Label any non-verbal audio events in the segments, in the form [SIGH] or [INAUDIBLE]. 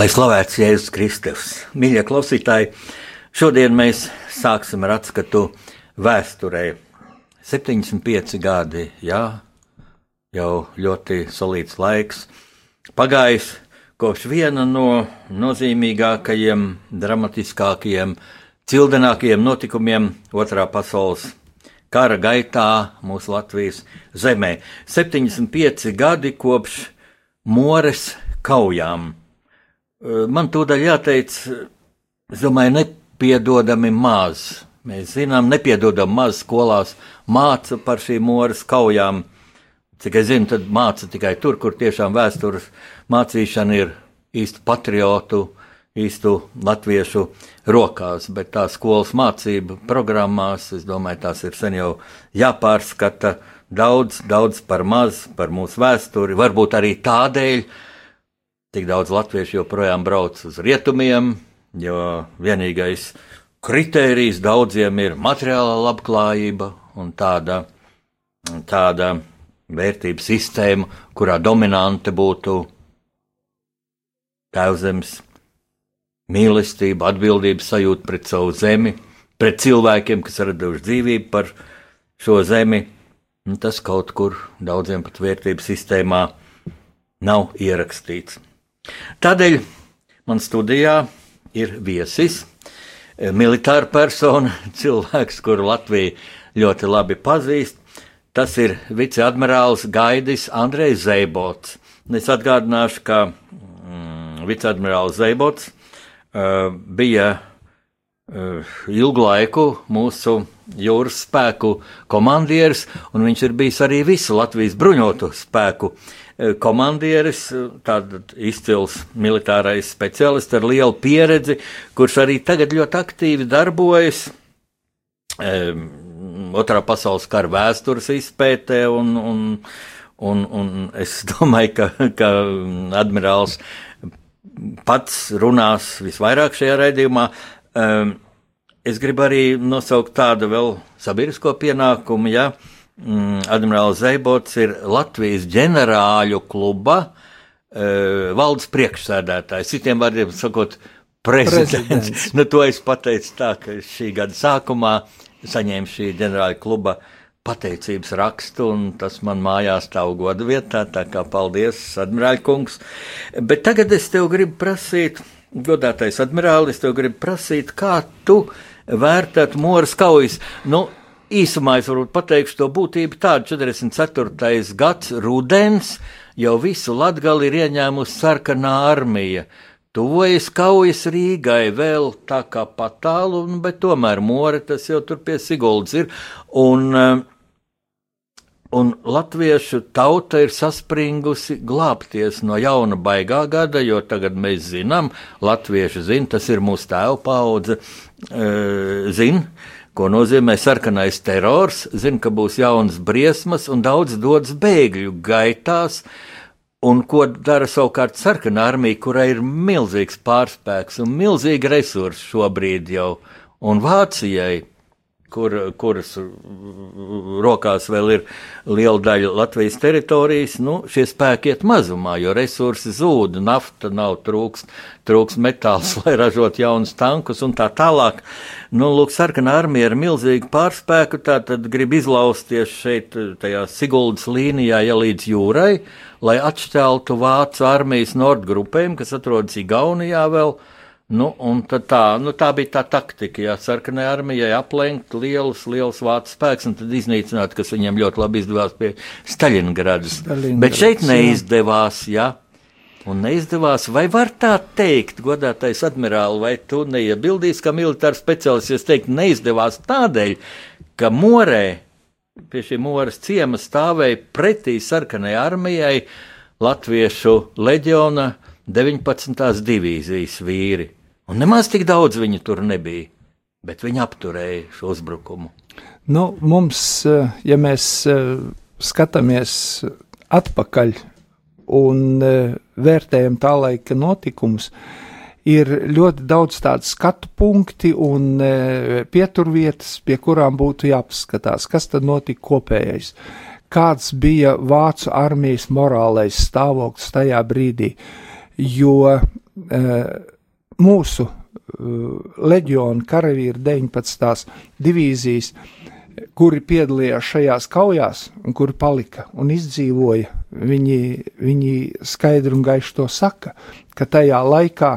Lai slavēts Jēzus Kristus, mīļie klausītāji, šodien mēs sāksim ar atskatu vēsturē. 75 gadi, jā, jau ļoti solīts laiks. Pagājis kopš viena no nozīmīgākajiem, dramatiskākajiem, cildenākajiem notikumiem Otrā pasaules kara gaitā mūsu Latvijas zemē. 75 gadi kopš Mores kaujām Man tūdaļ jāteic, es domāju, nepiedodami maz. Mēs zinām, nepiedodam maz skolās māca par šīm mūras kaujām. Cik es zinu, tad māca tikai tur, kur tiešām vēstures mācīšana ir īstu patriotu, īstu latviešu rokās, bet tā skolas mācība programmās, es domāju, tās ir sen jau jāpārskata daudz, daudz par maz par mūsu vēsturi, varbūt arī tādēļ, Tik daudz latviešu joprojām brauc uz rietumiem, jo vienīgais kritērijs daudziem ir materiālā labklājība un tāda, tāda vērtības sistēma, kurā dominante būtu tēvzemes mīlestība, atbildības sajūta pret savu zemi, pret cilvēkiem, kas raduši dzīvību par šo zemi. Tas kaut kur daudziem pat vērtības sistēmā nav ierakstīts. Tādēļ man studijā ir viesis, e, militāra persona, [LAUGHS] cilvēks, kuru Latvija ļoti labi pazīst. Tas ir viceadmirālis Gaidis Andrejs Zeibots. Es atgādināšu, ka mm, viceadmirālis Zeibots uh, bija uh, ilgu laiku mūsu jūras spēku komandieris, un viņš ir bijis arī visu Latvijas bruņotu spēku komandieris, eh, tāds izcils militārais speciālists ar lielu pieredzi, kurš arī tagad ļoti aktīvi darbojas um, Otrā pasaules kara vēstures izpētē, un, un, un, un es [LAUGHS] domāju, ka, ka admirālis pats runās visvairāk šajā raidījumā. Um, es gribu arī nosaukt tādu vēl sabiedrisko pienākumu, ja, uh, mm, Admirāls Zeibots ir Latvijas ģenerāļu kluba uh, valdes priekšsēdētājs. Citiem vārdiem sakot, prezidents. prezidents. [LAUGHS] nu, to es pateicu tā, ka šī gada sākumā saņēmu šī ģenerāļa kluba pateicības rakstu, un tas man mājās stāv godu vietā, tā kā paldies, admirāļa kungs. Bet tagad es tev gribu prasīt, godātais admirālis, tev gribu prasīt, kā tu vērtētu Moras kaujas. Nu, īsumā es varu pateikt to būtību tādu 44. gads rudens, jau visu latgali ir ieņēmusi sarkanā armija. Tuvojas kaujas Rīgai vēl tā kā patālu, bet tomēr more tas jau tur pie Siguldas ir. Un, eh, un latviešu tauta ir saspringusi glābties no jauna baigā gada, jo tagad mēs zinām, latvieši zina, tas ir mūsu tēva paudze, e, zina ko nozīmē sarkanais terors, zina, ka būs jaunas briesmas un daudz dodas bēgļu gaitās. Un ko dara savukārt sarkanā armija, kurai ir milzīgs pārspēks un milzīgi resursi šobrīd jau, un Vācijai kur, kuras rokās vēl ir liela daļa Latvijas teritorijas, nu, šie spēki iet mazumā, jo resursi zūd, nafta nav trūks, trūks metāls, [LAUGHS] lai ražot jaunus tankus un tā tālāk. Nu, lūk, sarkanā armija ar milzīgu pārspēku, tā tad grib izlausties šeit, tajā Siguldas līnijā, ja līdz jūrai, lai atšķeltu Vācu armijas nordgrupēm, kas atrodas Igaunijā vēl, Nu, tā, nu, tā bija tā taktika, ja sarkanai armijai aplenkt lielus, lielus vācu spēkus un tad iznīcināt, kas viņiem ļoti labi izdevās pie Staļingradas. Bet šeit neizdevās, ja. Un neizdevās, vai var tā teikt, godātais admirāli, vai tu neiebildīsi, ka militārs speciālists, es teiktu, neizdevās tādēļ, ka morē pie šī moras ciema stāvēja pretī sarkanai armijai latviešu leģiona 19. divīzijas vīri. Un nemaz tik daudz viņu tur nebija, bet viņi apturēja šo uzbrukumu. Nu, mums, eh, ja mēs eh, skatāmies atpakaļ un eh, vērtējam tā laika notikumus, ir ļoti daudz tādu skatu punkti un pieturvietas, pie kurām būtu jāpaskatās, kas tad notika kopējais. Kāds bija Vācu armijas morālais stāvoklis tajā brīdī, jo mūsu leģiona karavīri 19. divīzijas kuri piedalījās šajās kaujās un kuri palika un izdzīvoja, viņi, viņi skaidri un gaiši to saka, ka tajā laikā,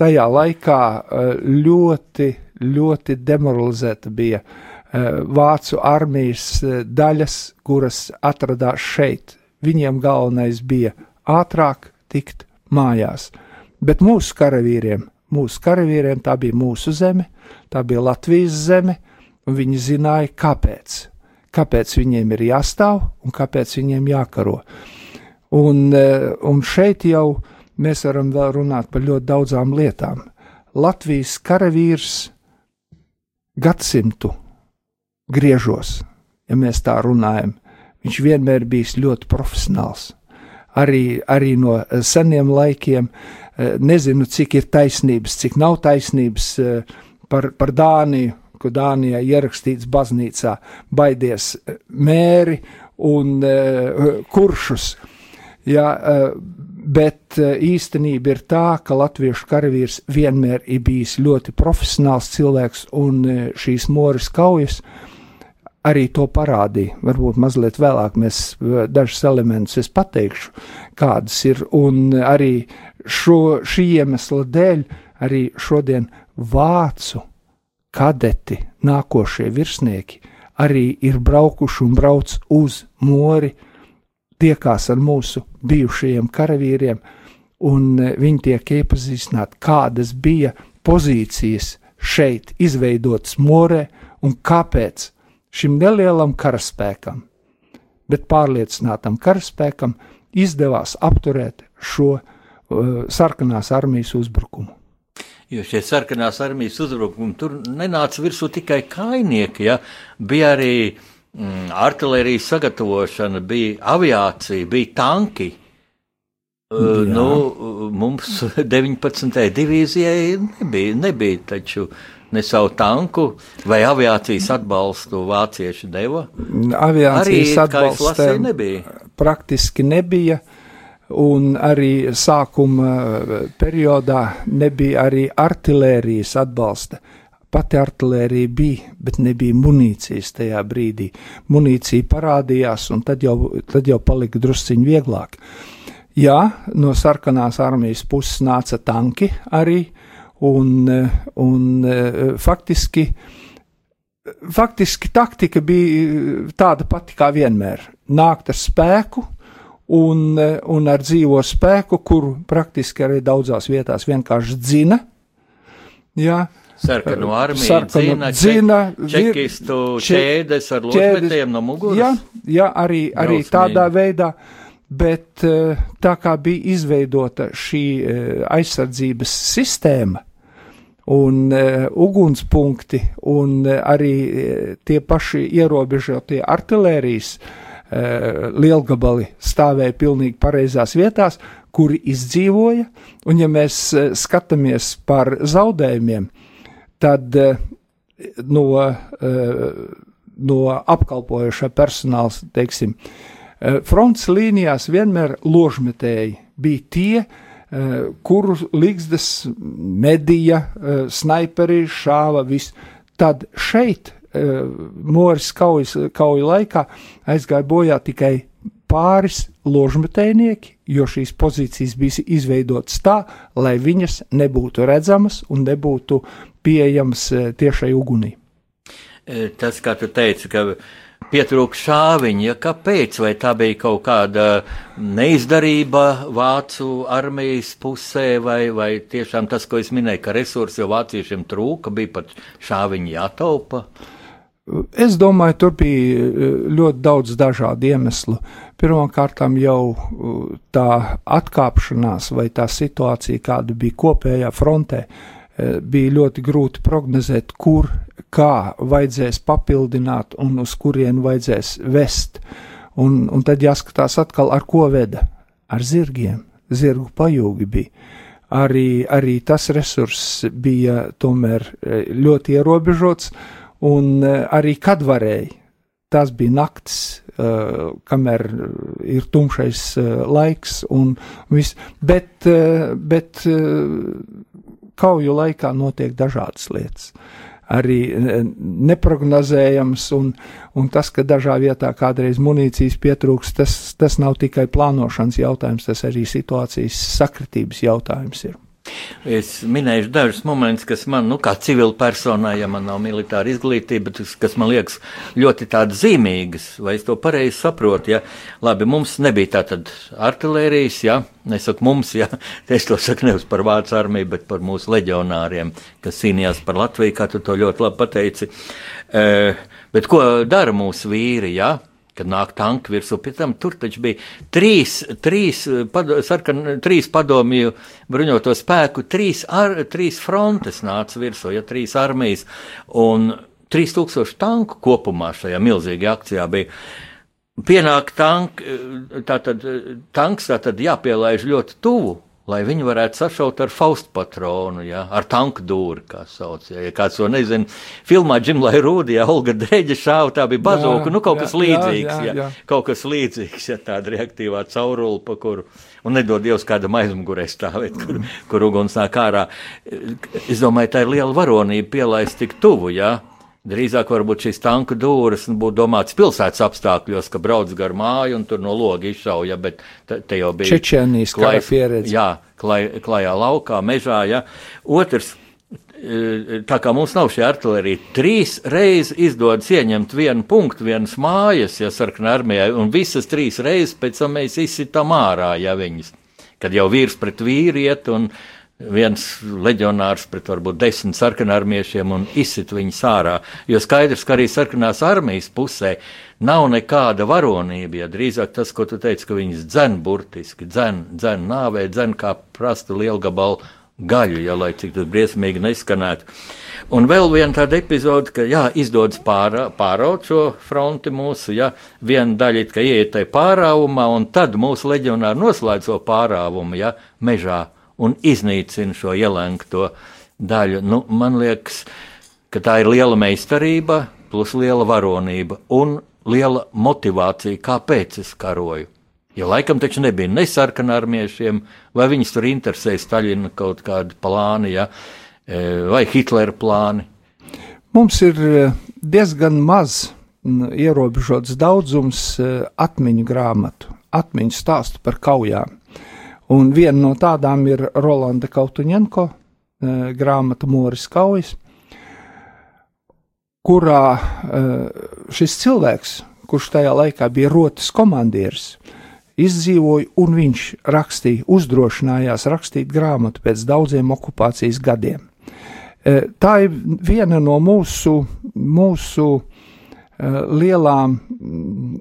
tajā laikā eh, ļoti, ļoti demoralizēta bija eh, vācu armijas daļas, kuras atradās šeit. Viņiem galvenais bija ātrāk tikt mājās, bet mūsu karavīriem, mūsu karavīriem tā bija mūsu zeme, tā bija Latvijas zeme, un viņi zināja, kāpēc. Kāpēc viņiem ir jāstāv un kāpēc viņiem jākaro. Un, e, un šeit jau mēs varam vēl runāt par ļoti daudzām lietām. Latvijas karavīrs gadsimtu griežos, ja mēs tā runājam, viņš vienmēr bijis ļoti profesionāls. Arī, arī no seniem laikiem e, nezinu, cik ir taisnības, cik nav taisnības e, par, par Dāniju ka Dānijā ierakstīts baznīcā baidies eh, mēri un kuršus. Uh, bet īstenība ir tā, ka latviešu karavīrs vienmēr ir bijis ļoti profesionāls cilvēks, un šīs moras kaujas arī to parādīja. Varbūt mazliet vēlāk mēs dažus elementus pateikšu, kādas ir, un arī šo, šī iemesla dēļ arī šodien vācu kadeti, nākošie virsnieki, arī ir braukuši un brauc uz mori, tiekās ar mūsu bijušajiem karavīriem, un e, viņi tiek iepazīstināti, kādas bija pozīcijas šeit izveidotas morē un kāpēc šim nelielam karaspēkam, bet pārliecinātam karaspēkam izdevās apturēt šo sarkanās armijas uzbrukumu. Jo šie sarkanās armijas uzbrukumi tur nenāca virsū tikai kainieki, ja? bija arī mm, artērijas sagatavošana, bija aviācija, bija tanki. Uh, nu, mums [LAUGHS] 19. divīzijai nebija, nebija taču ne savu tanku vai aviācijas atbalstu vācieši deva. Aviācijas atbalsta nebija. Praktiski nebija. Uh, un arī sākuma eh, periodā nebija arī artērijas atbalsta. Pati artērija bija, bet nebija munīcijas tajā brīdī. Munīcija parādījās, un tad jau, tad jau palika drusciņi vieglāk. Jā, no sarkanās armijas puses nāca tanki arī, un, un eh, faktiski, faktiski taktika bija tāda pati kā vienmēr - nākt ar spēku, un, un ar dzīvo spēku, kuru praktiski arī daudzās vietās vienkārši dzina. Jā, Sarkanu armiju, sarkanu dzina, čekistu ķēdes ar ložmetiem no muguras. Jā, jā arī, arī Drausmīgi. tādā veidā, bet eh, tā kā bija izveidota šī eh, aizsardzības sistēma, un uh, ugunspunkti, un uh, arī tie paši ierobežotie artilērijas uh, Eh, lielgabali stāvēja pilnīgi pareizās vietās, kuri izdzīvoja, un ja mēs eh, skatāmies par zaudējumiem, tad eh, no, no apkalpojošā personāla, teiksim, fronts līnijās vienmēr ložmetēji bija tie, kuru līgzdas medija, snaiperi šāva visu. Tad šeit Eh, Moras kaujas, kauju laikā aizgāja bojā tikai pāris ložmetējnieki, jo šīs pozīcijas bija izveidotas tā, lai viņas nebūtu redzamas un nebūtu pieejamas eh, tiešai ugunī. Eh, tas, kā tu teici, ka pietrūka šāviņa. Ja, kāpēc? Vai tā bija kaut kāda neizdarība Vācu armijas pusē, vai, vai tiešām tas, ko es minēju, ka resursi jau vāciešiem trūka, bija pat šāviņi jātaupa? Es domāju, tur bija ļoti daudz dažādu iemeslu. Pirmkārt, jau tā atkāpšanās vai tā situācija, kāda bija kopējā frontē, bija ļoti grūti prognozēt, kur kā vajadzēs papildināt un uz kurien vajadzēs vest. Un, un tad jāskatās atkal, ar ko veda. Ar zirgiem, zirgu pajūgi bija. Arī, arī tas resurss bija tomēr e, ļoti ierobežots, un e, arī kad varēja. Tas bija naktis, uh, kamēr ir tumšais uh, laiks, un viss. Bet, uh, bet kauju laikā notiek dažādas lietas. Arī neprognozējams, un, un tas, ka dažā vietā kādreiz munīcijas pietrūks, tas, tas nav tikai plānošanas jautājums, tas arī situācijas sakritības jautājums ir. Es minēšu dažus momentus, kas man, nu, kā civila personai, ja man nav militāra izglītība, tas, kas man liekas ļoti tādas zīmīgas, vai es to pareizi saprotu, ja, labi, mums nebija tātad artilērijas, ja, nesaku mums, ja, [LAUGHS] es to saku nevis par Vācu armiju, bet par mūsu leģionāriem, kas cīnījās par Latviju, kā tu to ļoti labi pateici. E, bet ko dara mūsu vīri, ja? Kad nāk tanki virsū. Pēc tam tur taču bija trīs, trīs, pado, sarkan, trīs padomju bruņoto spēku, trīs, ar, trīs frontes nāca virsū, ja trīs armijas un 3000 tanku kopumā šajā milzīgajā akcijā bija. Pienāk tank, tātad, tanks tātad jāpielaiž ļoti tuvu lai viņi varētu sašaut ar faustu patronu, ja, ar tanku dūri, kā sauc. Ja, ja kāds to nezina, filmā Džimlai Rūdijā Olga Dreģa šāva, tā bija bazoka, jā, nu kaut jā, kas līdzīgs, jā, jā, jā. Ja, kaut kas līdzīgs, ja tāda reaktīvā caurula, pa kuru, un nedod Dievs kādam aizmugurē stāvēt, kur, mm. kur uguns nāk ārā. Es domāju, tā ir liela varonība pielaist tik tuvu, ja, Drīzāk varbūt šīs tanku dūris nu, būtu domāts pilsētas apstākļos, ka brauc gar māju un tur no loga izšauja, bet te, jau bija Čečenijas klai, pieredze. Jā, klai, klajā laukā, mežā, jā. Otrs, e, tā kā mums nav šī artilērija, trīs reizes izdodas ieņemt vienu punktu, vienas mājas, ja sarkanā armijā, un visas trīs reizes pēc tam mēs izsitām ārā, ja viņas, kad jau vīrs pret vīri iet un viens leģionārs pret varbūt desmit sarkanarmiešiem un izsit viņus ārā. Jo skaidrs, ka arī sarkanās armijas pusē nav nekāda varonība, ja drīzāk tas, ko tu teici, ka viņas dzen burtiski, dzen, dzen nāvē, dzen kā prastu lielu gabalu gaļu, ja lai cik tas briesmīgi neskanētu. Un vēl viena tāda epizode, ka jā, izdodas pāra, pāraut šo fronti mūsu, ja viena daļa it kā ieiet tajā pārāvumā, un tad mūsu leģionāri noslēdz šo pārāvumu, ja mežā un iznīcina šo ielenkto daļu. Nu, man liekas, ka tā ir liela meistarība, plus liela varonība un liela motivācija, kāpēc es karoju. Jo laikam taču nebija ne sarkanarmiešiem, vai viņus tur interesēja Staļina kaut kādi plāni, ja, e, vai Hitlera plāni. Mums ir e, diezgan maz ierobežots daudzums e, atmiņu grāmatu, atmiņu stāstu par kaujām. Un viena no tādām ir Rolanda Kautuņenko eh, grāmata Moris Kaujas, kurā eh, šis cilvēks, kurš tajā laikā bija rotas komandieris, izdzīvoja, un viņš rakstīja, uzdrošinājās rakstīt grāmatu pēc daudziem okupācijas gadiem. Eh, tā ir viena no mūsu, mūsu lielām,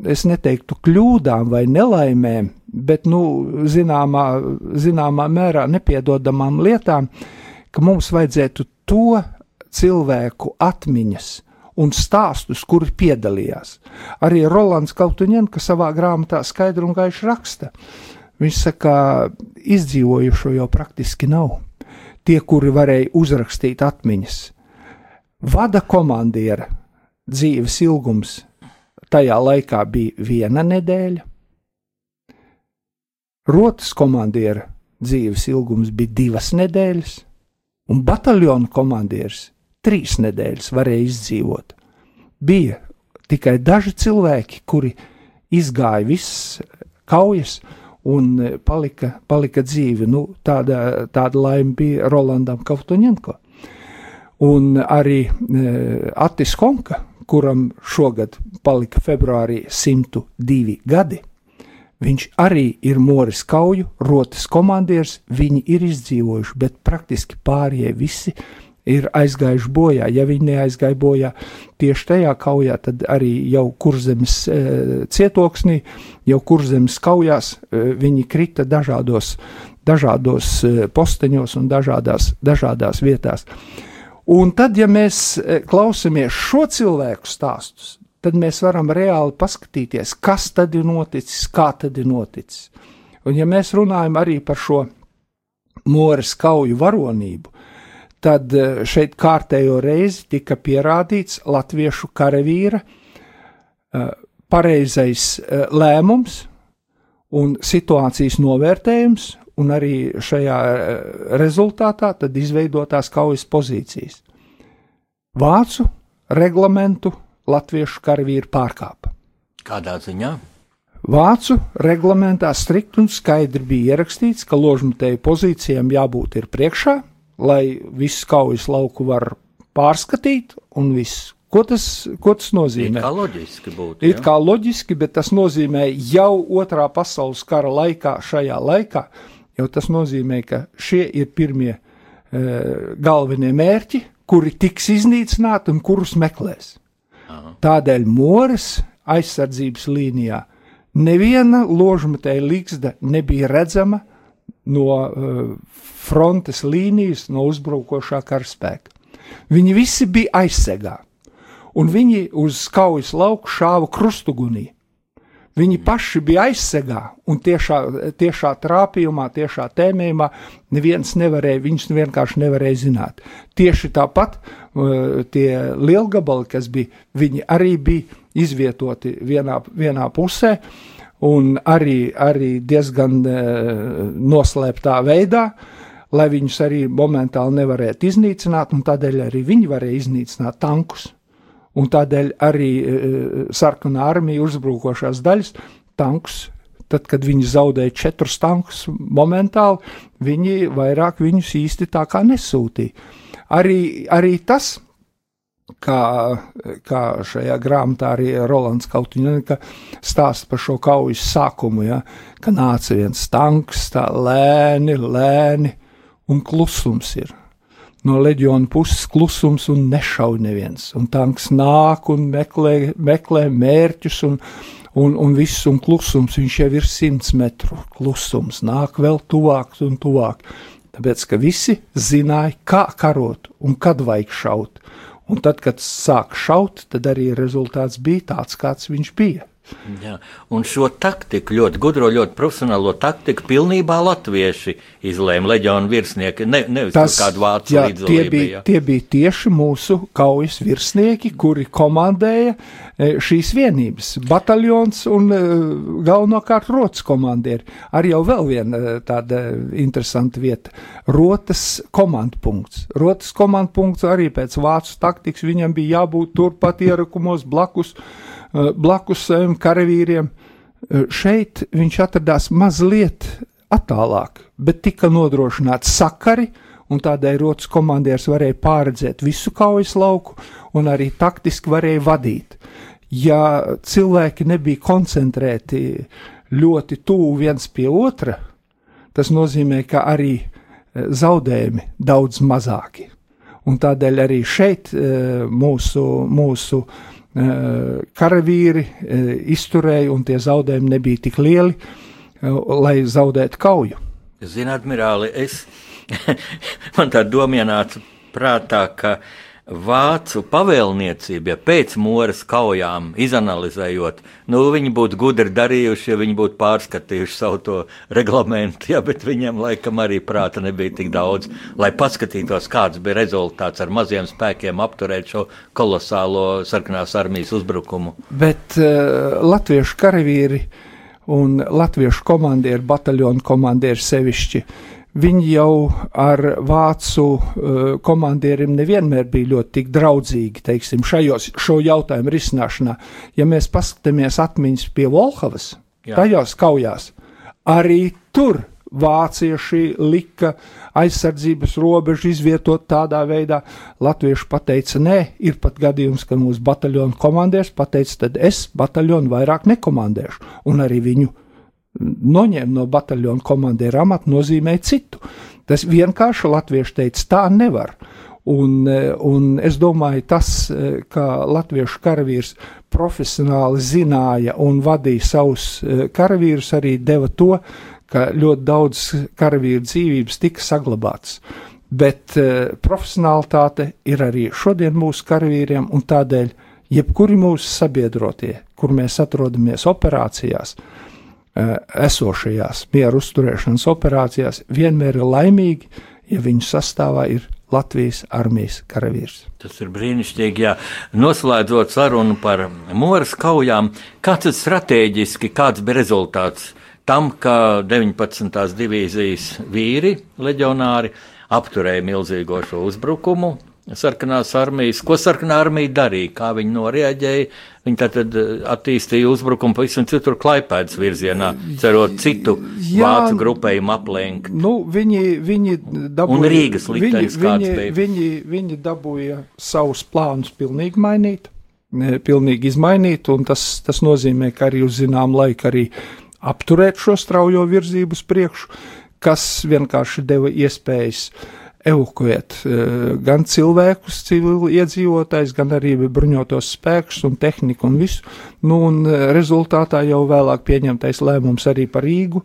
es neteiktu, kļūdām vai nelaimēm, bet nu, zināmā, zināmā mērā nepiedodamām lietām, ka mums vajadzētu to cilvēku atmiņas un stāstus, kuri piedalījās. Arī Rolands Kautuņenka savā grāmatā skaidri un gaiši raksta. Viņš saka, izdzīvojušo jau praktiski nav. Tie, kuri varēja uzrakstīt atmiņas. Vada komandiera dzīves ilgums tajā laikā bija viena nedēļa, Rotas komandiera dzīves ilgums bija divas nedēļas, un bataljona komandieris trīs nedēļas varēja izdzīvot. Bija tikai daži cilvēki, kuri izgāja visas kaujas un palika, palika dzīvi. Nu, tāda, tāda laime bija Rolandam Kautoņenko. Un arī e, Atis Honka, kuram šogad palika februārī 102 gadi. Viņš arī ir Moris Kauju, rotas komandieris, viņi ir izdzīvojuši, bet praktiski pārējie visi ir aizgājuši bojā. Ja viņi neaizgāja bojā tieši tajā kaujā, tad arī jau kurzemes e, cietoksnī, jau kurzemes kaujās e, viņi krita dažādos, dažādos e, posteņos un dažādās, dažādās vietās. Un tad, ja mēs e, klausāmies šo cilvēku stāstus, tad mēs varam reāli paskatīties, kas tad ir noticis, kā tad ir noticis. Un ja mēs runājam arī par šo Moras kauju varonību, tad eh, šeit kārtējo reizi tika pierādīts latviešu karavīra eh, pareizais eh, lēmums un situācijas novērtējums, un arī šajā rezultātā tad izveidotās kaujas pozīcijas. Vācu reglamentu latviešu karavīri pārkāpa. Kādā ziņā? Vācu reglamentā strikt un skaidri bija ierakstīts, ka ložmetēju pozīcijām jābūt ir priekšā, lai visu kaujas lauku var pārskatīt un viss. Ko tas, ko tas nozīmē? It kā loģiski būtu. It kā loģiski, bet tas nozīmē jau otrā pasaules kara laikā, šajā laikā, jau tas nozīmē, ka šie ir pirmie e, galvenie mērķi, kuri tiks iznīcināti un kurus meklēs. Tādēļ Moras aizsardzības līnijā neviena ložmetēja līgsta nebija redzama no uh, frontes līnijas, no uzbrukošā karaspēka. Viņi visi bija aizsegā, un viņi uz kaujas lauku šāva krustugunī. Viņi paši bija aizsegā, un tiešā, tiešā trāpījumā, tiešā tēmējumā neviens nevarēja, viņš vienkārši nevarēja zināt. Tieši tāpat uh, tie lielgabali, kas bija, viņi arī bija izvietoti vienā, vienā pusē, un arī, arī diezgan noslēptā veidā, lai viņus arī momentāli nevarētu iznīcināt, un tādēļ arī viņi varēja iznīcināt tankus un tādēļ arī sarkanā armija uzbrukošās daļas tankus. Tad, kad viņi zaudēja četrus tankus momentāli, viņi vairāk viņus īsti tā kā nesūtīja. Arī, arī tas, kā, kā šajā grāmatā arī Rolands Kautiņš stāsta par šo kaujas sākumu, ja, ka nāca viens tanks, tā lēni, lēni, un klusums ir no leģiona puses klusums un nešauj neviens. Un tanks nāk un meklē, meklē mērķus un, un, un viss un klusums. Viņš jau ir simts metru klusums, nāk vēl tuvāk un tuvāk. Tāpēc, ka visi zināja, kā karot un kad vajag šaut. Un tad, kad sāk šaut, tad arī rezultāts bija tāds, kāds viņš bija. Jā. Un šo taktiku, ļoti gudro, ļoti profesionālo taktiku, pilnībā latvieši izlēma leģionu virsnieki. Ne, nevis Tas, kādu vācu jā, tie bija, jā. tie bija tieši mūsu kaujas virsnieki, kuri komandēja e, šīs vienības. Bataljons un e, galvenokārt rotas komandieri. Arī jau vēl viena e, tāda interesanta vieta - rotas komandpunkts. Rotas komandpunkts arī pēc vācu taktikas viņam bija jābūt turpat ierakumos blakus. Eh, blakus saviem karavīriem. Eh, šeit viņš atradās mazliet attālāk, bet tika nodrošināti sakari, un tādēļ rotas komandieris varēja pārredzēt visu kaujas lauku un arī taktiski varēja vadīt. Ja cilvēki nebija koncentrēti ļoti tuvu viens pie otra, tas nozīmē, ka arī eh, zaudējumi daudz mazāki. Un tādēļ arī šeit mūsu, mūsu uh, karavīri eh, izturēja, un tie zaudējumi nebija tik lieli, eh, lai zaudētu kauju. Ziniet, admirāli, es [LAUGHS] man tā ienāca prātā, ka uh, Vācu pavēlniecība, ja pēc Moras kaujām izanalizējot, nu, viņi būtu gudri darījuši, ja viņi būtu pārskatījuši savu to reglamentu, ja, bet viņiem laikam arī prāta nebija tik daudz, lai paskatītos, kāds bija rezultāts ar maziem spēkiem apturēt šo kolosālo sarkanās armijas uzbrukumu. Bet uh, latviešu karavīri un latviešu komandieri, bataljonu komandieri sevišķi Viņi jau ar vācu uh, komandieriem nevienmēr bija ļoti tik draudzīgi, teiksim, šajos, šo jautājumu risināšanā. Ja mēs paskatāmies atmiņas pie Volhavas, Jā. tajās kaujās, arī tur vācieši lika aizsardzības robežu izvietot tādā veidā, latvieši pateica, nē, ir pat gadījums, ka mūsu bataljonu komandieris pateica, tad es bataljonu vairāk nekomandēšu, un arī viņu noņēma no bataljona komandiera amata, nozīmēja citu. Tas vienkārši latvieši teica, tā nevar. Un, un es domāju, tas, ka latviešu karavīrs profesionāli zināja un vadīja savus karavīrus, arī deva to, ka ļoti daudz karavīru dzīvības tika saglabātas. Bet profesionālitāte ir arī šodien mūsu karavīriem, un tādēļ jebkuri mūsu sabiedrotie, kur mēs atrodamies operācijās, uh, esošajās mieru uzturēšanas operācijās, vienmēr ir laimīgi, ja viņu sastāvā ir Latvijas armijas karavīrs. Tas ir brīnišķīgi, jā. Noslēdzot sarunu par Moras kaujām, kāds ir strateģiski, kāds bija rezultāts? tam, ka 19. divīzijas vīri, leģionāri, apturēja milzīgo šo uzbrukumu. Sarkanās armijas, ko sarkanā armija darīja, kā viņi noreaģēja. Viņi tad eh, attīstīja uzbrukumu pavisam citur, klaipēdas virzienā, cerot citu Jā, vācu grupējumu aplenkt. Nu, viņi, viņi dabūja, Un Rīgas liktenis viņi, kāds viņi, bija. Viņi, viņi dabūja savus plānus pilnīgi mainīt, pilnīgi izmainīt, un tas, tas nozīmē, ka arī uz zinām laiku arī apturēt šo straujo virzību uz priekšu, kas vienkārši deva iespējas evakuēt eh, gan cilvēkus, civili iedzīvotājs, gan arī bruņotos spēkus un tehniku un visu. Nu, un eh, rezultātā jau vēlāk pieņemtais lēmums arī par Rīgu.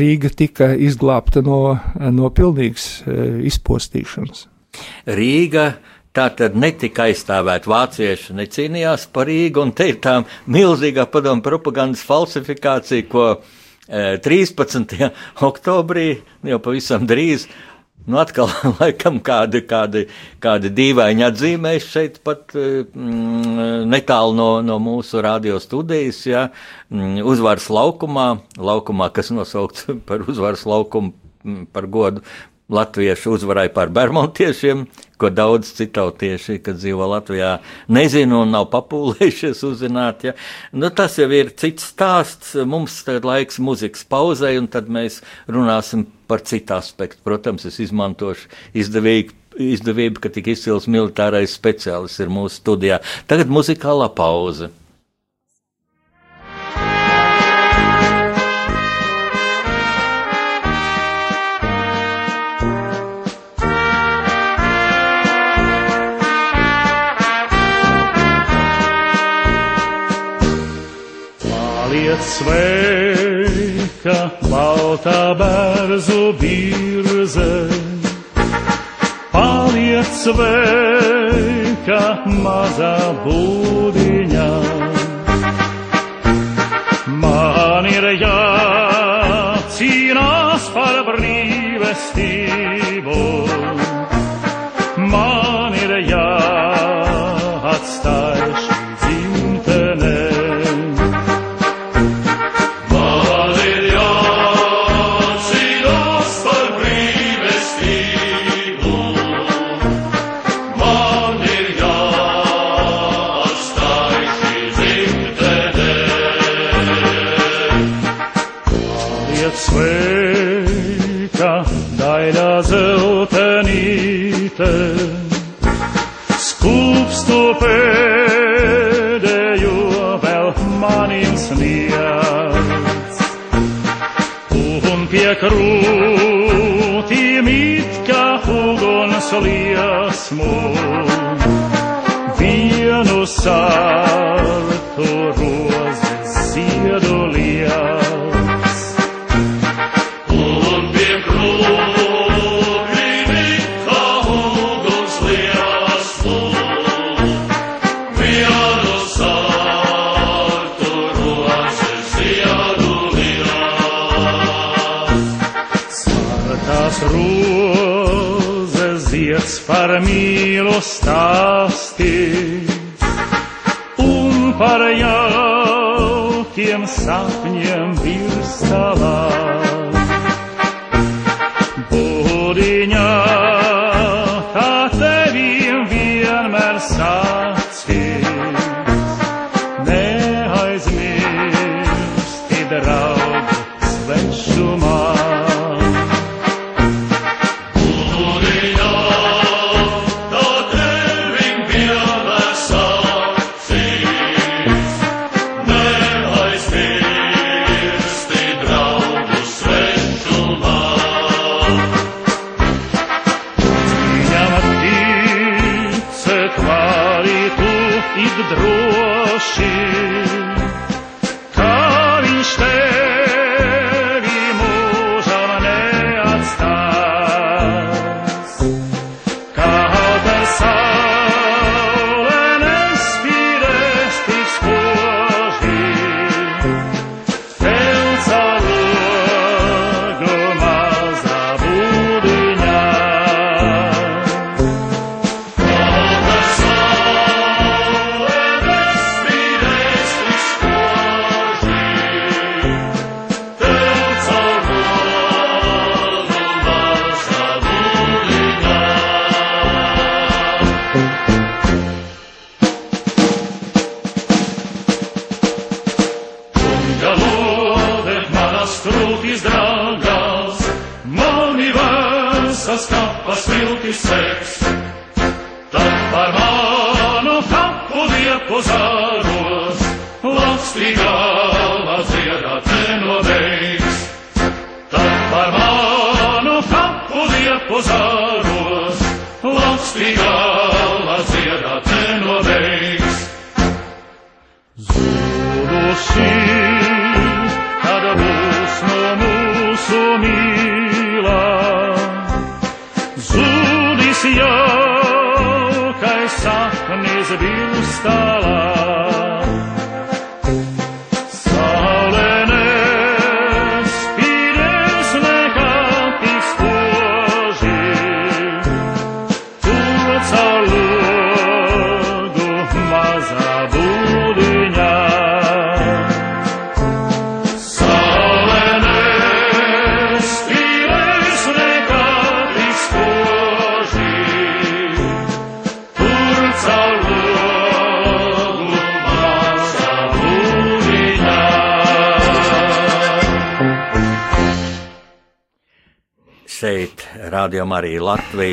Rīga tika izglābta no, no pilnīgas eh, izpostīšanas. Rīga Tā tad netika aizstāvēta vācieši, necīnījās par Rīgu, un te ir tā milzīgā padomu propagandas falsifikācija, ko e, 13. oktobrī, jau pavisam drīz, nu atkal [LAUGHS] laikam kādi, kādi, kādi dīvaini atzīmēs šeit pat mm, netālu no, no mūsu radio studijas, ja, mm, uzvaras laukumā, laukumā, kas nosaukts [LAUGHS] par uzvaras laukumu mm, par godu latviešu uzvarai pār bermontiešiem, ko daudz citautieši, kad dzīvo Latvijā, nezina un nav papūlējušies uzzināt. Ja? Nu, tas jau ir cits stāsts. Mums tagad laiks muzikas pauzei, un tad mēs runāsim par citu aspektu. Protams, es izmantošu izdevīgu. Izdevība, ka tik izcils militārais speciālists ir mūsu studijā. Tagad muzikālā pauze. Sveika, baltā bērzu birze. Paliec sveika, mazā būdiņā. Man ir jācīnās liesmu, vienu sārtu mīlu stāstī un par jaukiem sapņiem virstalā.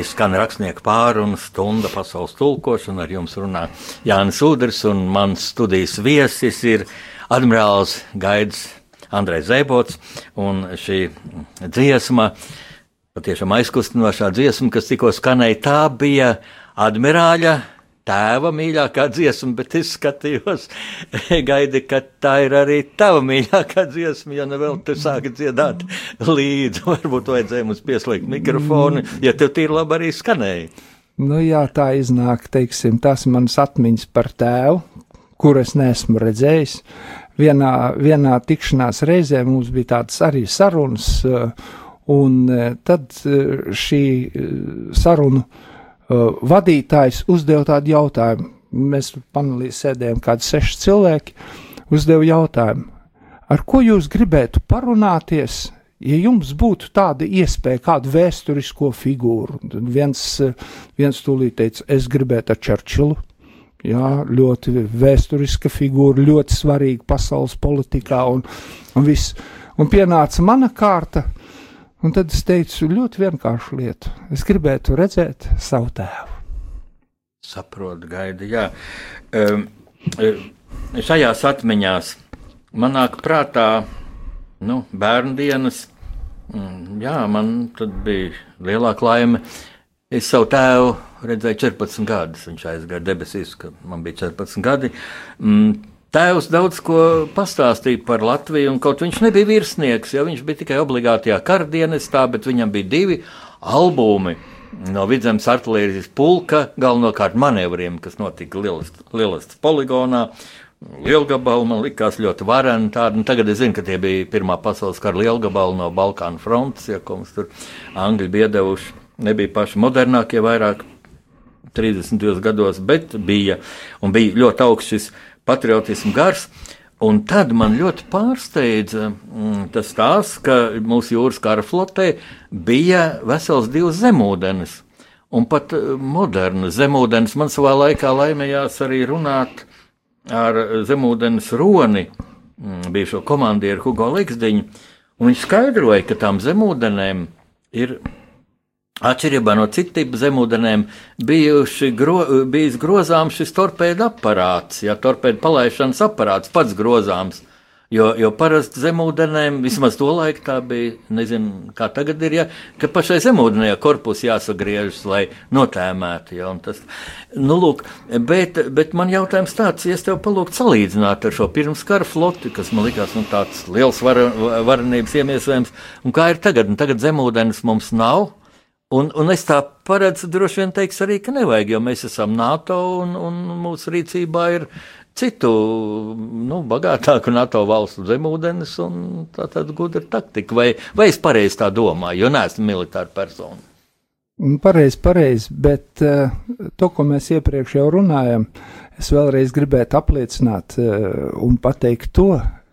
Skan rakstnieku pārunu stunda pasaules tulkošana. Ar jums runā Jānis Udrs un mans studijas viesis ir admirāls Gaidis Andrejs Zēbots. Un šī dziesma, patiešām aizkustinošā dziesma, kas tikko skanēja, tā bija admirāļa tēva mīļākā dziesma, bet es skatījos, [LAUGHS] gaidi, ka tā ir arī tava mīļākā dziesma, ja nevēl te sāki dziedāt līdzi. [LAUGHS] Varbūt vajadzēja mums pieslēgt mikrofonu, ja tev tīri labi arī skanēja. Nu, jā, tā iznāk, teiksim, tas manas atmiņas par tēvu, kur es neesmu redzējis. Vienā, vienā tikšanās reizē mums bija tādas arī sarunas, eh, un eh, tad eh, šī sarunu vadītājs uzdeva tādu jautājumu. Mēs panelī sēdējām kādi seši cilvēki, uzdeva jautājumu, ar ko jūs gribētu parunāties, ja jums būtu tāda iespēja, kādu vēsturisko figūru. Tad viens, viens tūlīt teica, es gribētu ar Čerčilu. Jā, ļoti vēsturiska figūra, ļoti svarīga pasaules politikā un, un viss. Un pienāca mana kārta, un tad es teicu ļoti vienkāršu lietu. Es gribētu redzēt savu tēvu. Saprotu, gaidi, jā. Um, šajās atmiņās man nāk prātā nu, bērnu dienas. Mm, Jā, man bija lielāka laime. Es savu tēvu redzēju 14 gadus. Viņš aizgāja debesīs, kad man bija 14 gadi. Mm, Tēvs daudz ko pastāstīja par Latviju, un kaut viņš nebija virsnieks, jo viņš bija tikai obligātajā kardienestā, bet viņam bija divi albumi no Vidzemes artērijas pulka, galvenokārt manevriem, kas notika Lielas poligonā. Lielgabali man likās ļoti vareni. Tādi. Un Tagad es zinu, ka tie bija Pirmā pasaules kara lielgabali no Balkānu frontes, ja, ko mums tur Angļi bija devuši. Nebija paši modernākie, vairāk 30. gados, bet bija, bija ļoti augsts šis patriotismu gars. Un tad man ļoti pārsteidza mm, tas tās, ka mūsu jūras kara flotē bija vesels divas zemūdens. Un pat eh, modernas zemūdens man savā laikā laimējās arī runāt ar zemūdens roni, mm, bijušo komandieru Hugo Liksdiņu. Un viņš skaidroja, ka tām zemūdenēm ir Atšķirībā no citiem zemūdenēm gro, bijis grozāms šis torpēda aparāts, ja torpēda palaišanas aparāts pats grozāms. Jo, jo parasti zemūdenēm, vismaz to laiku tā bija, nezinu, kā tagad ir, ja, ka pašai zemūdenē korpus jāsagriežas, lai notēmētu. Ja, tas, nu, lūk, bet, bet man jautājums tāds, ja es tev palūgtu salīdzināt ar šo pirmskara floti, kas man likās nu, tāds liels var, varenības iemiesojums, un kā ir tagad, un tagad zemūdens mums nav. Un, un es tā paredzu, droši vien teiks arī, ka nevajag, jo mēs esam NATO un, un mūsu rīcībā ir citu, nu, bagātāku NATO valstu zemūdens un tā tāda gudra taktika. Vai, vai es pareizi tā domāju, jo neesmu militāra persona? Pareizi, pareizi, bet uh, to, ko mēs iepriekš jau runājam, es vēlreiz gribētu apliecināt uh, un pateikt to,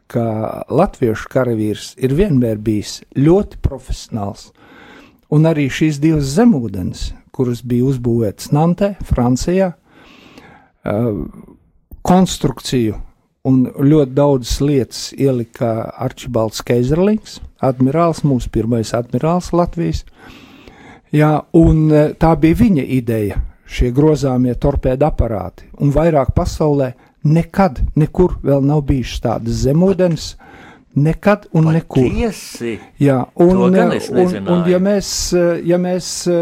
ka latviešu karavīrs ir vienmēr bijis ļoti profesionāls. Un arī šīs divas zemūdens, kuras bija uzbūvētas Nantē, Francijā, konstrukciju un ļoti daudzas lietas ielika Arčibalds Keizerlings, admirāls, mūsu pirmais admirāls Latvijas. Jā, un tā bija viņa ideja, šie grozāmie torpēda aparāti, un vairāk pasaulē nekad, nekur vēl nav bijušas tādas zemūdens, nekad un nekur. Tiesi. Jā, un, e, es un, un nezināju. ja mēs, e, ja mēs e,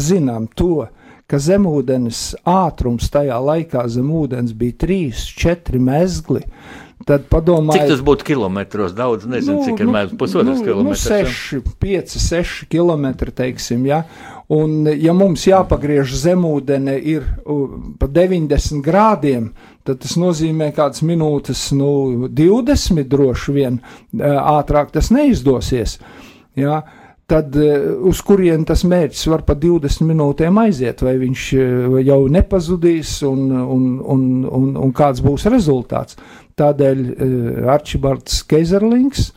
zinām to, ka zemūdens ātrums tajā laikā zem ūdens bija 3-4 mezgli, tad Cik padomājiet, tas būtu kilometros? Daudz, nezinu, cik ir mērs pusotras nu, kilometrs. ja? 6, 5, 6 km, teiksim, ja. Un, ja mums jāpagriež zemūdene ir pa 90 grādiem, tad tas nozīmē kādas minūtes, nu, 20 droši vien uh, ātrāk tas neizdosies. Ja. Tad uh, uz kurien tas mērķis var pa 20 minūtēm aiziet, vai viņš uh, jau nepazudīs un, un, un, un, un kāds būs rezultāts. Tādēļ Arčibalds Keizerlings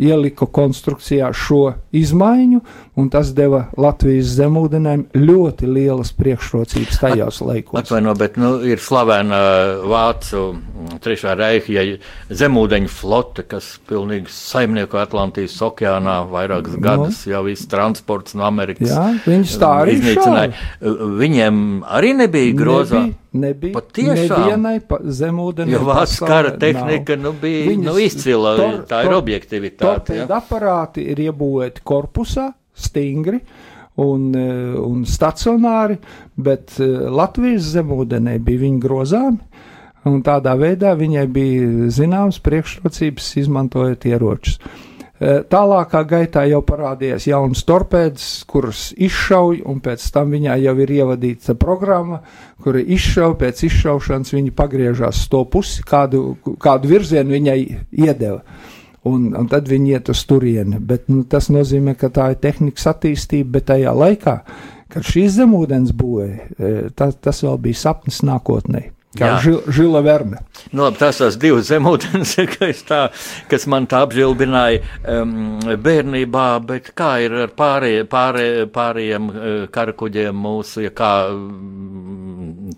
ielika konstrukcijā šo izmaiņu, un tas deva Latvijas zemūdenēm ļoti lielas priekšrocības tajos laikos. Atvaino, bet nu, ir slavena Vācu mm, trešā reiha ja zemūdeņu flote, kas pilnīgi saimnieko Atlantijas okeānā vairākas no. gadus jau viss transports no Amerikas. Jā, viņus tā arī iznīcināja. Viņiem arī nebija grozā. Nebija, nebija nevienai pa zemūdenē. Jo vācu kara tehnika nav. nu, bija Viņas nu, izcila. tor- tā ir tor- objektivitāte. Ja? Torpēda aparāti ir iebūvēti korpusā, stingri un, eh, un stacionāri, bet eh, Latvijas zemūdenē bija viņi grozāmi. Un tādā veidā viņai bija zināmas priekšrocības, izmantojot ieročus. Eh, Tālākā gaitā jau parādījās jaunas torpēdas, kuras izšauja, un pēc tam viņai jau ir ievadīta programma, kura izšauja, pēc izšaušanas viņa pagriežās to pusi, kādu, kādu virzienu viņai iedeva. Un, un tad viņi iet uz turieni. Bet, nu, tas nozīmē, ka tā ir tehnikas attīstība, bet tajā laikā, kad šīs zemūdens būvēja, tas, tas vēl bija sapnis nākotnē. Kā žil, Žila Verne. Nu, labi, tas tās divas zemūdens, [LAUGHS] kas, tā, kas man tā apžilbināja um, bērnībā, bet kā ir ar pārējiem, pārējiem, pārējiem uh, karakuģiem mūsu, ja kā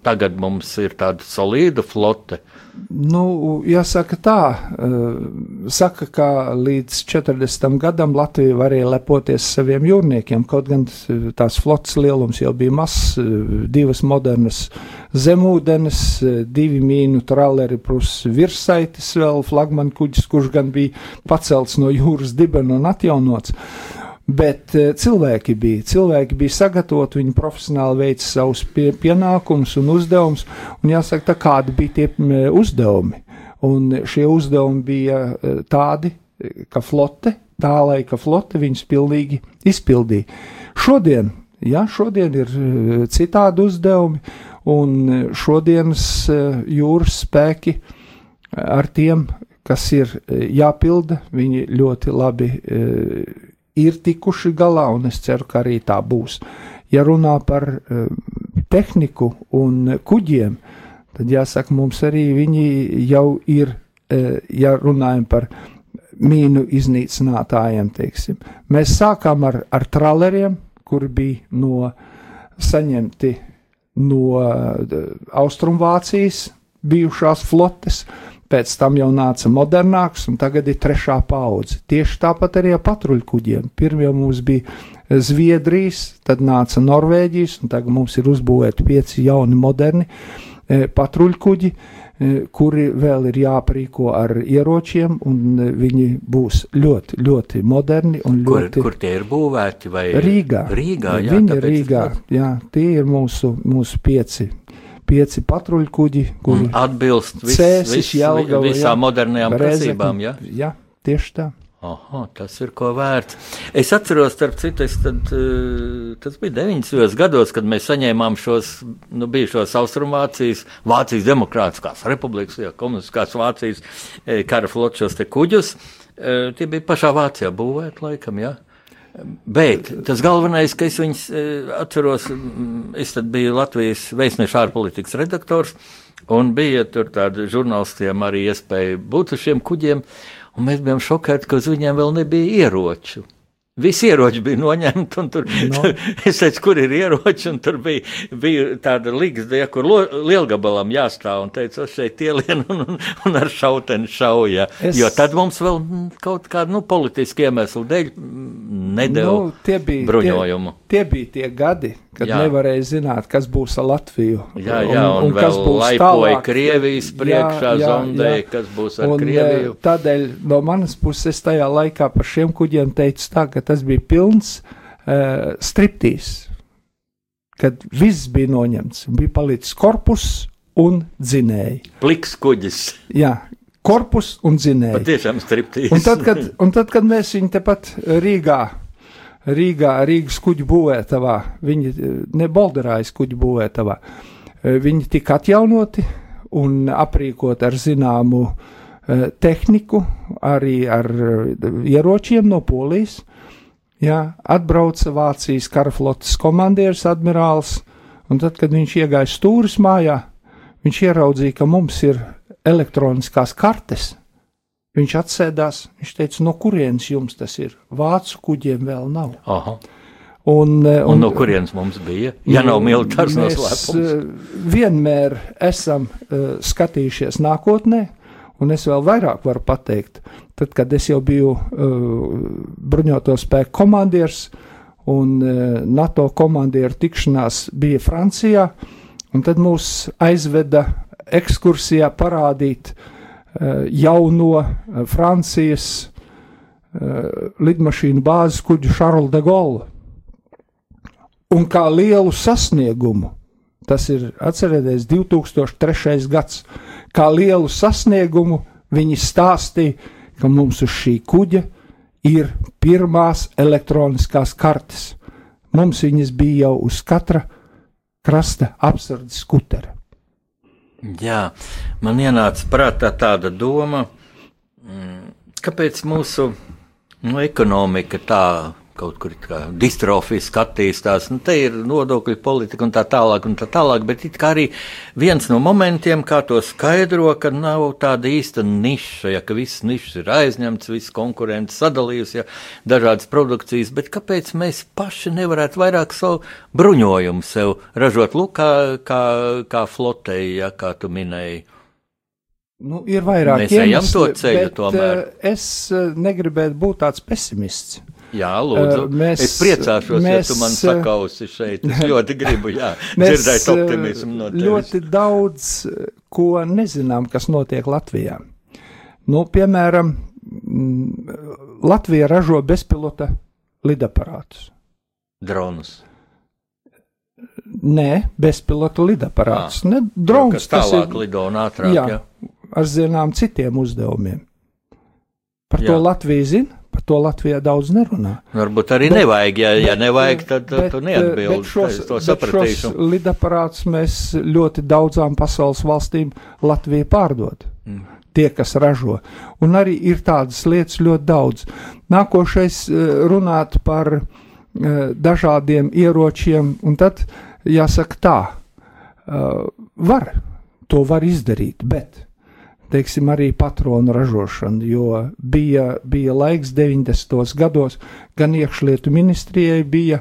tagad mums ir tāda solīda flote? Nu, jāsaka tā, eh, saka, ka līdz 40 gadam Latvija varēja lepoties saviem jūrniekiem, kaut gan eh, tās flotas lielums jau bija mazs, eh, divas modernas zemūdenes, divi mīnu traleri plus virsaitis vēl flagmaņa kuģis, kurš gan bija pacelts no jūras dibena un atjaunots. Bet eh, cilvēki bija, cilvēki bija sagatavoti, viņi profesionāli veica savus pie, pienākumus un uzdevumus, un jāsaka, tā kādi bija tie uzdevumi. Un šie uzdevumi bija eh, tādi, ka flote, tā laika flote viņus pilnīgi izpildīja. Šodien, jā, šodien ir eh, citādi uzdevumi, un šodienas jūras spēki ar tiem, kas ir jāpilda, viņi ļoti labi ir tikuši galā, un es ceru, ka arī tā būs. Ja runā par eh, tehniku un kuģiem, tad jāsaka, mums arī viņi jau ir, eh, ja runājam par mīnu iznīcinātājiem, teiksim. Mēs sākām ar, ar traleriem, kuri bija no saņemti no eh, Austrumvācijas bijušās flotes, pēc tam jau nāca modernāks, un tagad ir trešā paudze. Tieši tāpat arī ar patruļkuģiem. Pirmie mums bija Zviedrijas, tad nāca Norvēģijas, un tagad mums ir uzbūvēti pieci jauni moderni e, patruļkuģi, e, kuri vēl ir jāprīko ar ieročiem, un e, viņi būs ļoti, ļoti moderni un Kur, ļoti kur tie ir būvēti? Rīgā. Rīgā, jā, Viņi ir Rīgā. Jā, tie ir mūsu, mūsu pieci, pieci patruļkuģi, kuri Un atbilst vis, Cēsis, vis, Jelgava, visām jā. modernajām prasībām. Ja? Jā, tieši tā. Aha, tas ir ko vērts. Es atceros, starp citu, tad, eh, tas bija 90. gados, kad mēs saņēmām šos nu, bijušos Austrumvācijas, Vācijas Demokrātiskās republikas, ja, komunistiskās Vācijas eh, kara flotes kuģus. Eh, Tie bija pašā Vācijā būvēti, laikam, jā. Bet tas galvenais, ka es viņus eh, atceros, es biju Latvijas vēstniešu ārpolitikas redaktors, un bija tur tādi žurnālistiem arī iespēja būt uz šiem kuģiem, un mēs bijām šokēti, ka uz viņiem vēl nebija ieroču. Visi ieroči bija noņemti, un tur No. no. es teicu, kur ir ieroči, un tur bija, bija tāda līgsta, ja, kur lielgabalam jāstāv, un teicu, es šeit ielien un, un, un ar šauteni šauja. Es-. Jo tad mums vēl kaut kāda, nu, politiska iemesla dēļ nedēļa Nu, tie bija bruņojumu. Tie, tie bija tie gadi, kad Jā. jā. nevarēja zināt, kas būs ar Latviju. Jā, jā, un, un, un vēl laipoja Krievijas priekšā, zondēja, kas būs ar Un, Krieviju. eh, Tādēļ no manas puses es tajā laikā par šiem kuģiem teicu tā, ka tas bija pilns uh, striptīs, kad viss bija noņemts. Bija palicis korpus un dzinēji. Pliks kuģis, Jā, korpus un dzinēji. patiešām striptīs. Un tad, kad, un tad, kad mēs viņu tepat Rīgā, Rīgā Rīgas kuģu būvētavā, viņi eh, ne Bolderājas kuģu būvētavā, eh, viņi tika atjaunoti un aprīkot ar zināmu eh, tehniku, arī ar eh, ieročiem no Polijas. Jā, atbrauca Vācijas karaflotes komandieris, admirālis, un tad, kad viņš iegāja stūris mājā, viņš ieraudzīja, ka mums ir elektroniskās kartes. Viņš atsēdās, viņš teica, no kurienes jums tas ir? Vācu kuģiem vēl nav. Aha. Un, eh, Un no kurienes mums bija? Ja nav militārs noslēpums. eh, vienmēr esam uh, skatījušies nākotnē, un es vēl vairāk varu pateikt. Tad, kad es jau biju uh, bruņoto spēku komandieris, un uh, NATO komandieru tikšanās bija Francijā, un tad mūs aizveda ekskursijā parādīt uh, jauno uh, Francijas uh, lidmašīnu bāzes kuģu Šarlu de Gaulle un kā lielu sasniegumu. Tas ir atcerieties, 2003. gads. Kā lielu sasniegumu viņi stāstīja, ka mums uz šī kuģa ir pirmās elektroniskās kartes. Mums viņas bija jau uz katra krasta apsardzes skutera. Jā, man ienāca prātā tāda doma, mm, kāpēc mūsu nu, ekonomika tā kaut kur distrofiski attīstās. Nu, te ir nodokļu politika un tā tālāk, un tā tālāk, bet it kā arī viens no momentiem, kā to skaidro, ka nav tāda īsta niša, ja ka viss nišas ir aizņemts, viss konkurence sadalījusi, ja dažādas produkcijas, bet kāpēc mēs paši nevarētu vairāk savu bruņojumu sev ražot, lūk, kā, kā, kā flotei, ja kā tu minēji. Nu, ir vairāk iemesli, to ceļu bet, tomēr. eh, Es eh, negribētu būt tāds pesimists. Jā, lūdzu. Eh, mēs- es priecāšos, mēs, ja tu man eh, sakausi šeit. Es ļoti gribu, jā, [LAUGHS] Mēs dzirdēt eh, optimismu no tevis. ļoti daudz ko nezinām, kas notiek Latvijā. Nu, piemēram, mm, Latvija ražo bezpilota lidaparātus. Dronus. Nē, bezpilota lidaparātus. Ne, Kas drons tas tālāk ir lido un ātrāk, jā, jā. ar zinām citiem uzdevumiem. Par Jā. to Latvija zina, par to Latvijā daudz nerunā. Varbūt arī Bet- nevajag, ja, ja Bet, nevajag, tad bet, tu bet neatbildi. šos, to sapratīšu. šos lidaparātus mēs ļoti daudzām pasaules valstīm Latvija pārdod. Mm. Tie, kas ražo. Un arī ir tādas lietas ļoti daudz. Nākošais eh, runāt par eh, dažādiem ieročiem, un tad jāsaka tā, eh, var, to var izdarīt, bet teiksim, arī patronu ražošanu, jo bija, bija laiks 90. gados, gan iekšlietu ministrijai bija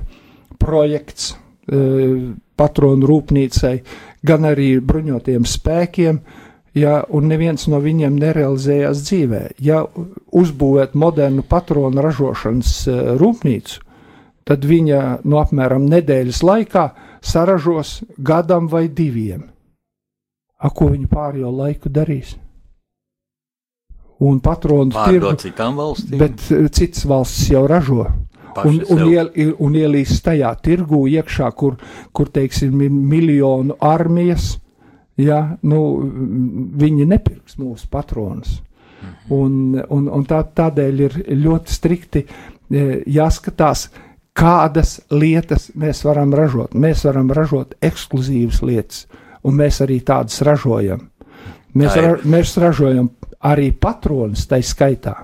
projekts e, patronu rūpnīcai, gan arī bruņotiem spēkiem, ja, un neviens no viņiem nerealizējās dzīvē. Ja uzbūvēt modernu patronu ražošanas e, rūpnīcu, tad viņa no apmēram nedēļas laikā saražos gadam vai diviem. A, ko viņi pārējo laiku darīs? Un patronu tirgu, citām valstīm. bet eh, citas valstis jau ražo. Un, un, iel, un ielīst tajā tirgū iekšā, kur, kur teiksim, ir miljonu armijas, ja, nu, viņi nepirks mūsu patronus. Mhm. Un, un, un tā, tādēļ ir ļoti strikti e, jāskatās, kādas lietas mēs varam ražot. Mēs varam ražot ekskluzīvas lietas, un mēs arī tādas ražojam. Mēs, ra, mēs ražojam arī patronus, tai skaitā.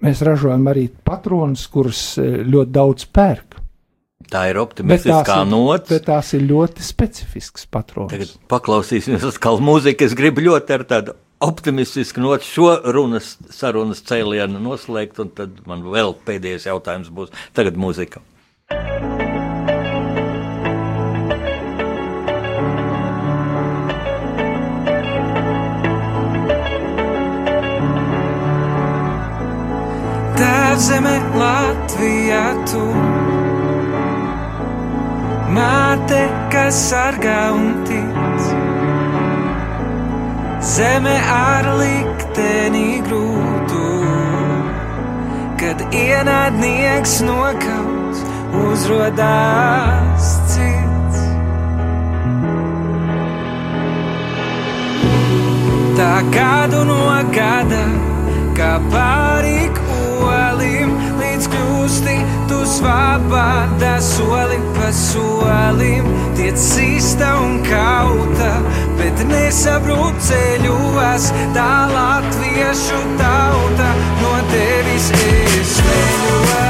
Mēs ražojam arī patronus, kurus e, ļoti daudz pērk. Tā ir optimistiskā nots. bet tās ir ļoti specifisks patrons. Tagad paklausīsimies atkal mūziku. Es gribu ļoti ar tādu optimistiski not šo runas, sarunas cēlienu noslēgt, un tad man vēl pēdējais jautājums būs tagad mūzika. Zeme Latvijā tu. Māte, kas sargā un tic, zeme ar likteni grūtu, kad ienaidnieks nokauts, uzrodās cits. Tā gadu no gada, kā solim, kļūsti tu svabāda soli pa solim. Tiec sista un kauta, bet nesabrūk ceļos, tā latviešu tauta no tevis es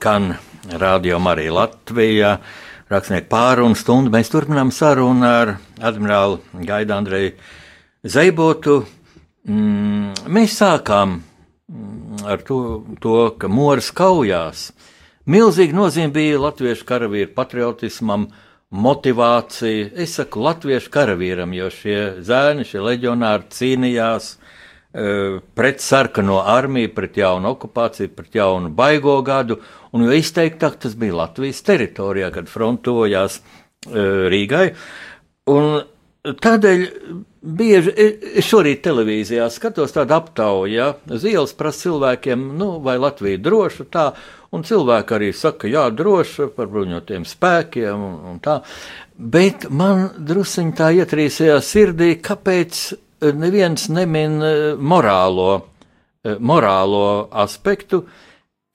skan rādījumā arī Latvijā. Rakstnieku pārunu stundu mēs turpinām sarunu ar admirāli Gaidu Andreju Zeibotu. Mm, mēs sākām mm, ar to, to ka Moras kaujās milzīga nozīme bija latviešu karavīru patriotismam, motivācija. Es saku latviešu karavīram, jo šie zēni, šie leģionāri cīnījās uh, pret sarkano armiju, pret jaunu okupāciju, pret jaunu baigo gadu, un jo izteiktāk tas bija Latvijas teritorijā, kad frontojās uh, Rīgai. Un tādēļ bieži es šorīt televīzijā skatos tādu aptauju, ja uz ielas prasa cilvēkiem, nu, vai Latvija droša tā, un cilvēki arī saka, jā, droša par bruņotiem spēkiem un, un tā. Bet man drusiņ tā ietrīsējā sirdī, kāpēc neviens nemin morālo, morālo aspektu,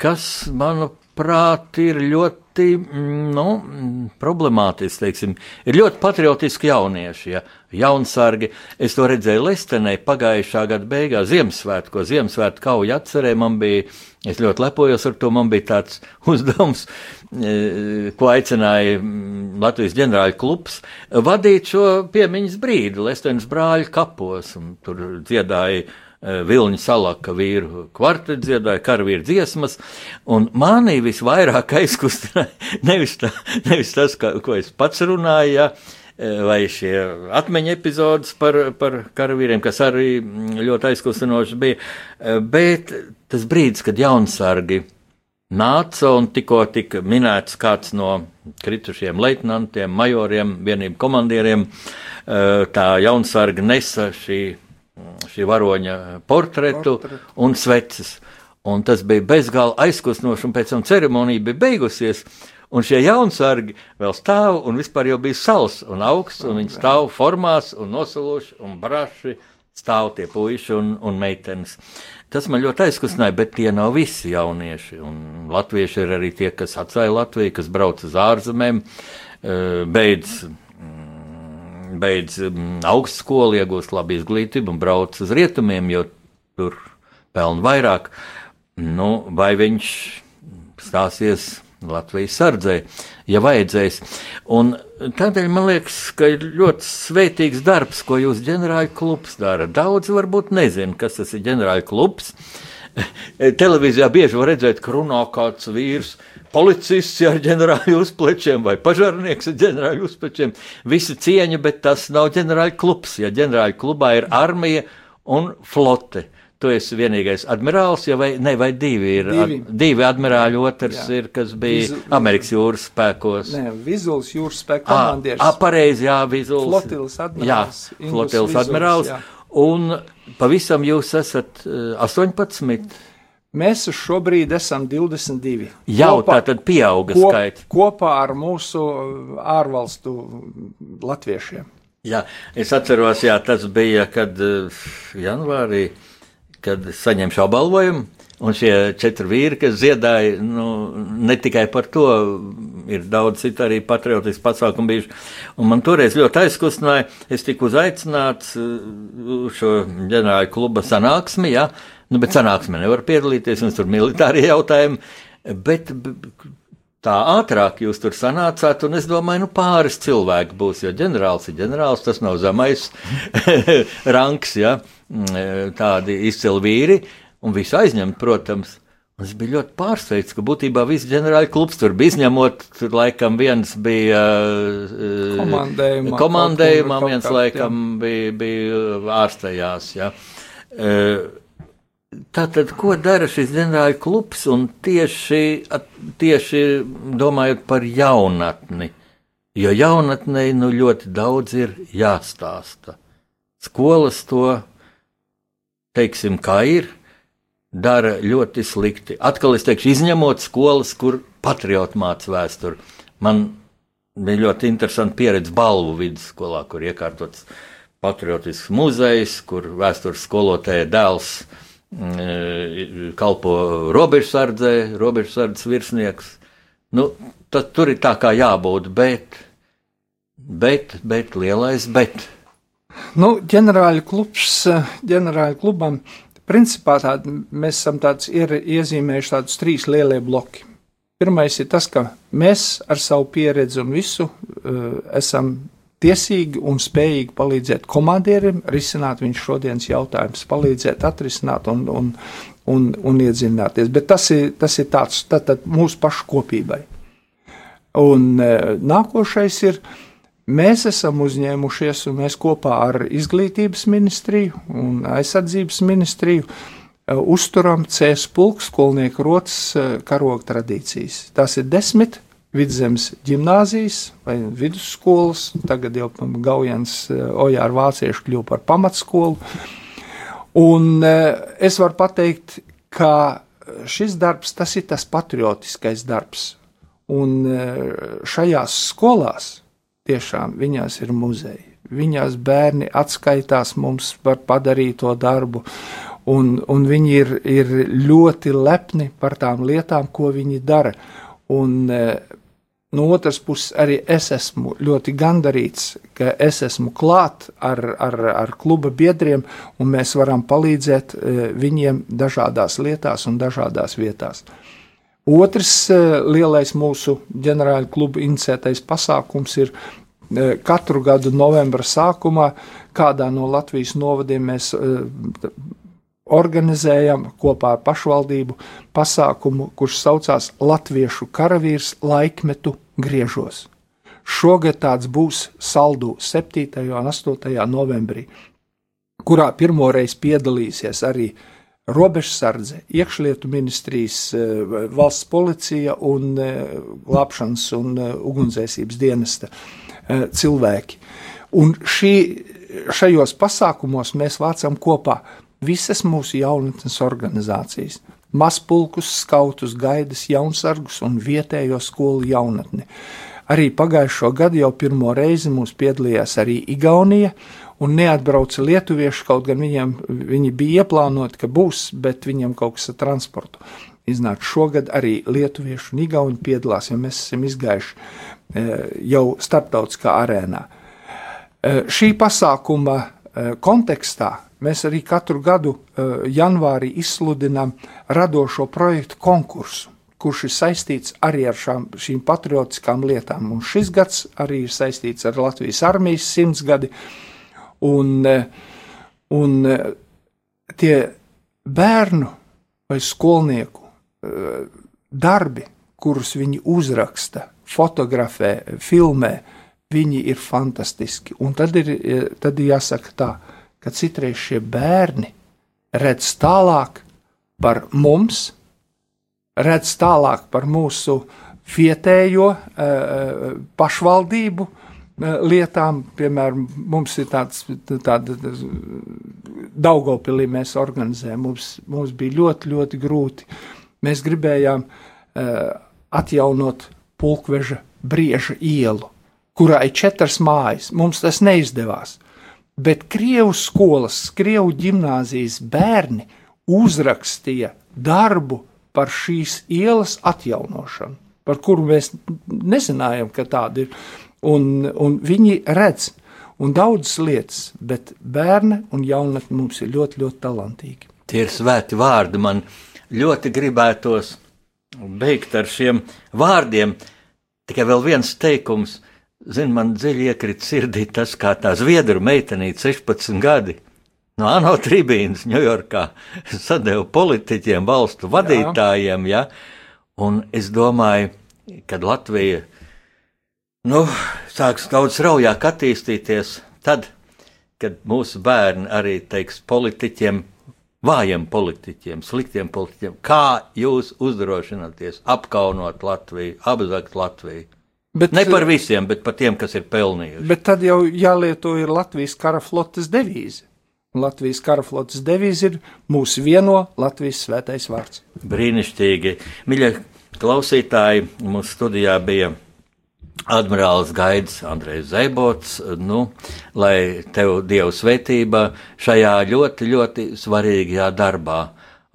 kas, manuprāt, manuprāt, ir ļoti mm, nu, problemātiski. Teiksim. Ir ļoti patriotiski jaunieši, ja jaunsargi. Es to redzēju Lestenē pagājušā gada beigās, Ziemassvētku, Ziemassvētku kauju atcerē. Man bija, es ļoti lepojos ar to, man bija tāds [LAUGHS] uzdevums, e, ko aicināja mm, Latvijas ģenerāļa klubs, vadīt šo piemiņas brīdi Lestenes brāļu kapos, un tur dziedāja Vilniņa salaka vīru kvartetu dziedāja, karavīru dziesmas, un manī visvairāk aizkustināja [LAUGHS] nevis, tā, nevis tas, ka, ko es pats runāju, ja, vai šie atmiņu epizodes par, par karavīriem, kas arī mm, ļoti aizkustinoši bija. Bet tas brīdis, kad jaunsargi nāca un tikko tika minēts kāds no kritušiem leitnantiem, majoriem, vienību komandieriem, tā jaunsarga nesa šī, šī varoņa portretu Portretu. un sveces. Un tas bija bezgalīgi aizkustinoši, un pēc tam ceremonija bija beigusies. Un šie jaunsargi vēl stāv, un vispār jau bija sals un augsts, un viņi stāv formās, un nosaloši, un braši stāv tie puiši un, un meitenes. Tas man ļoti aizkustināja, bet tie nav visi jaunieši. Un latvieši ir arī tie, kas atstāja Latviju, kas brauc uz ārzemēm, eh, beidz mm, beidz mm, augstskolu, iegūst labu izglītību un brauc uz rietumiem, jo tur pelna vairāk. Nu, vai viņš stāsies Latvijas sardzē, ja vajadzēs. Un tādēļ man liekas, ka ir ļoti svētīgs darbs, ko jūs ģenerāļu klubs dara. Daudz varbūt nezina, kas tas ir ģenerāļu klubs. [LAUGHS] Televīzijā bieži var redzēt, ka runā kāds vīrs, policists ar ģenerāļu uzplečiem vai pažarnieks ar ģenerāļu uzplečiem. Visi cieņa, bet tas nav ģenerāļu klubs. Ja ģenerāļu klubā ir armija un flote. Tu esi vienīgais admirālis, ja vai, ne, vai divi ir. Divi. Ad, divi admirāļi, otrs Jā. ir, kas bija Vizu- Amerikas jūras spēkos. Nē, Vizuāls jūras spēka Ā, komandieris. ā, pareizi, jā, Vizuls. Flotiles admirālis, Jā, Vizuls, admirālis. jā. Un pavisam jūs esat uh, 18. Mēs uz šo brīdi esam 22. Jau tā tad pieauga kop, skaits. kopā ar mūsu ārvalstu latviešiem. Jā, es atceros, jā, tas bija, kad uh, janvārī, kad saņemšu apbalvojumu. Un šie četri vīri, kas dziedāja, nu, ne tikai par to, ir daudz citu arī patriotisku pasākumu bijuši. Un man toreiz ļoti aizkustināja, es tiku uzaicināts uh, uz šo ģenerāla kluba sanāksmi, jā, nu, bet sanāksmē nevar piedalīties, un tur militārie jautājumi. Bet tā ātrāk jūs tur sanācāt, un es domāju, nu pāris cilvēki būs, jo ģenerālis ir ģenerālis, tas nav zemais [LAUGHS] rangs, ja tādi izcili vīri, un visi aizņemt, protams. Un es biju ļoti pārsteigts, ka būtībā viss ģenerāla klubs tur bija izņemot, tur laikam viens bija eh, Komandējumā, komandējumā viens kaut laikam bija, bija ārstējās. Ja. Eh, Tātad, ko dara šis ģenerāla klubs? Un tieši, tieši domājot par jaunatni, jo jaunatnei nu ļoti daudz ir jāstāsta. Skolas to, teiksim, kā ir, dara ļoti slikti. Atkal es teikšu, izņemot skolas, kur patrioti māca vēsturi. Man bija ļoti interesanti pieredze balvu vidusskolā, kur iekārtots patriotisks muzejs, kur vēstures skolotāja dēls mm, kalpo robežsardzē, robežsardzes virsnieks. Nu, tad tur ir tā kā jābūt, bet, bet, bet lielais bet. Nu, ģenerāļa klubs, ģenerāļa klubam, principā tād, mēs esam tāds ir iezīmējuši tādus trīs lielie bloki. Pirmais ir tas, ka mēs ar savu pieredzi un visu uh, esam tiesīgi un spējīgi palīdzēt komandierim risināt viņu šodienas jautājumus, palīdzēt atrisināt un, un, un, un iedziļināties. Bet tas ir, tas ir tāds, tad, tad mūsu pašu kopībai. Un e, nākošais ir, mēs esam uzņēmušies, un mēs kopā ar Izglītības ministriju un aizsardzības ministriju e, uzturam CS pulks skolnieku rotas e, karoga tradīcijas. Tās ir desmit vidzemes gimnāzijas vai vidusskolas, tagad jau Gaujans e, Ojāra vācieši kļuva par pamatskolu. Un es varu pateikt, ka šis darbs, tas ir tas patriotiskais darbs. Un šajās skolās tiešām viņās ir muzeji. Viņās bērni atskaitās mums par padarīto darbu, un, un viņi ir, ir ļoti lepni par tām lietām, ko viņi dara. Un, e, no otras puses, arī es esmu ļoti gandarīts, ka es esmu klāt ar, ar, ar kluba biedriem, un mēs varam palīdzēt e, viņiem dažādās lietās un dažādās vietās. Otrs e, lielais mūsu ģenerāla kluba inicētais pasākums ir e, katru gadu novembra sākumā kādā no Latvijas novadiem mēs e, organizējam kopā ar pašvaldību pasākumu, kurš saucās Latviešu karavīrs laikmetu griežos. Šogad tāds būs saldū 7. un 8. novembrī, kurā pirmoreiz piedalīsies arī robežsardze, iekšlietu ministrijas, eh, valsts policija un eh, glābšanas un eh, ugunsdzēsības dienesta cilvēki. Un šī, šajos pasākumos mēs vācam kopā visas mūsu jaunatnes organizācijas. Mazpulkus, skautus, gaidas, jaunsargus un vietējo skolu jaunatni. Arī pagājušo gadu jau pirmo reizi mums piedalījās arī Igaunija, un neatbrauca lietuvieši, kaut gan viņiem viņi bija ieplānoti, ka būs, bet viņiem kaut kas ar transportu. Iznāk šogad arī lietuvieši un igauni piedalās, jo mēs esam izgājuši e, jau starptautiskā arēnā. E, šī pasākuma e, kontekstā mēs arī katru gadu janvārī izsludinām radošo projektu konkursu kurš ir saistīts arī ar šām, šīm patriotiskām lietām. Un šis gads arī ir saistīts ar Latvijas armijas simtsgadi, Un, eh, un eh, tie bērnu vai skolnieku eh, darbi, kurus viņi uzraksta, fotografē, filmē, viņi ir fantastiski. Un tad ir, tad ir jāsaka tā, ka citreiz šie bērni redz tālāk par mums, redz tālāk par mūsu vietējo pašvaldību, lietām. Piemēram, mums ir tāds, tāda Daugopilī mēs organizējam, mums, mums bija ļoti, ļoti grūti. Mēs gribējām uh, atjaunot pulkveža brieža ielu, kurā ir četras mājas. Mums tas neizdevās. Bet Krievu skolas, Krievu gimnāzijas bērni uzrakstīja darbu par šīs ielas atjaunošanu, par kuru mēs nezinājām, ka tāda ir un, un viņi redz un daudzas lietas, bet bērni un jaunatni mums ir ļoti, ļoti talantīgi. Tie ir svēti vārdi. Man ļoti gribētos beigt ar šiem vārdiem. Tikai vēl viens teikums, zin, man dziļi iekrita sirdī tas, kā tā zviedru meitenīte 16 gadi. No ANO tribīnas Ņujorkā sadeva politiķiem, valstu vadītājiem, ja, un es domāju, kad Latvija nu, sāks daudz straujāk attīstīties tad, kad mūsu bērni arī teiks politiķiem, vājiem politiķiem, sliktiem politiķiem, kā jūs uzdrošināties apkaunot Latviju, apzakt Latviju. Bet, ne par visiem, bet par tiem, kas ir pelnījuši. Bet tad jau jālieto ir Latvijas kara flotes devīze. Latvijas kara flotes devīze ir mūsu vieno Latvijas svētais vārds. Brīnišķīgi. Mīļie klausītāji, mūsu studijā bija Admirālis Gaidis, Andrejs Zaibots, nu, lai tev Dieva svētība šajā ļoti, ļoti svarīgajā darbā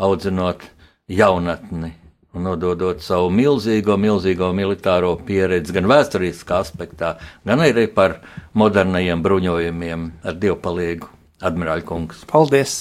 audzinot jaunatni un nododot savu milzīgo, milzīgo militāro pieredzi gan vēsturiskā aspektā, gan arī par modernajiem bruņojumiem ar dievpalīgu admirāļu kungs. Paldies!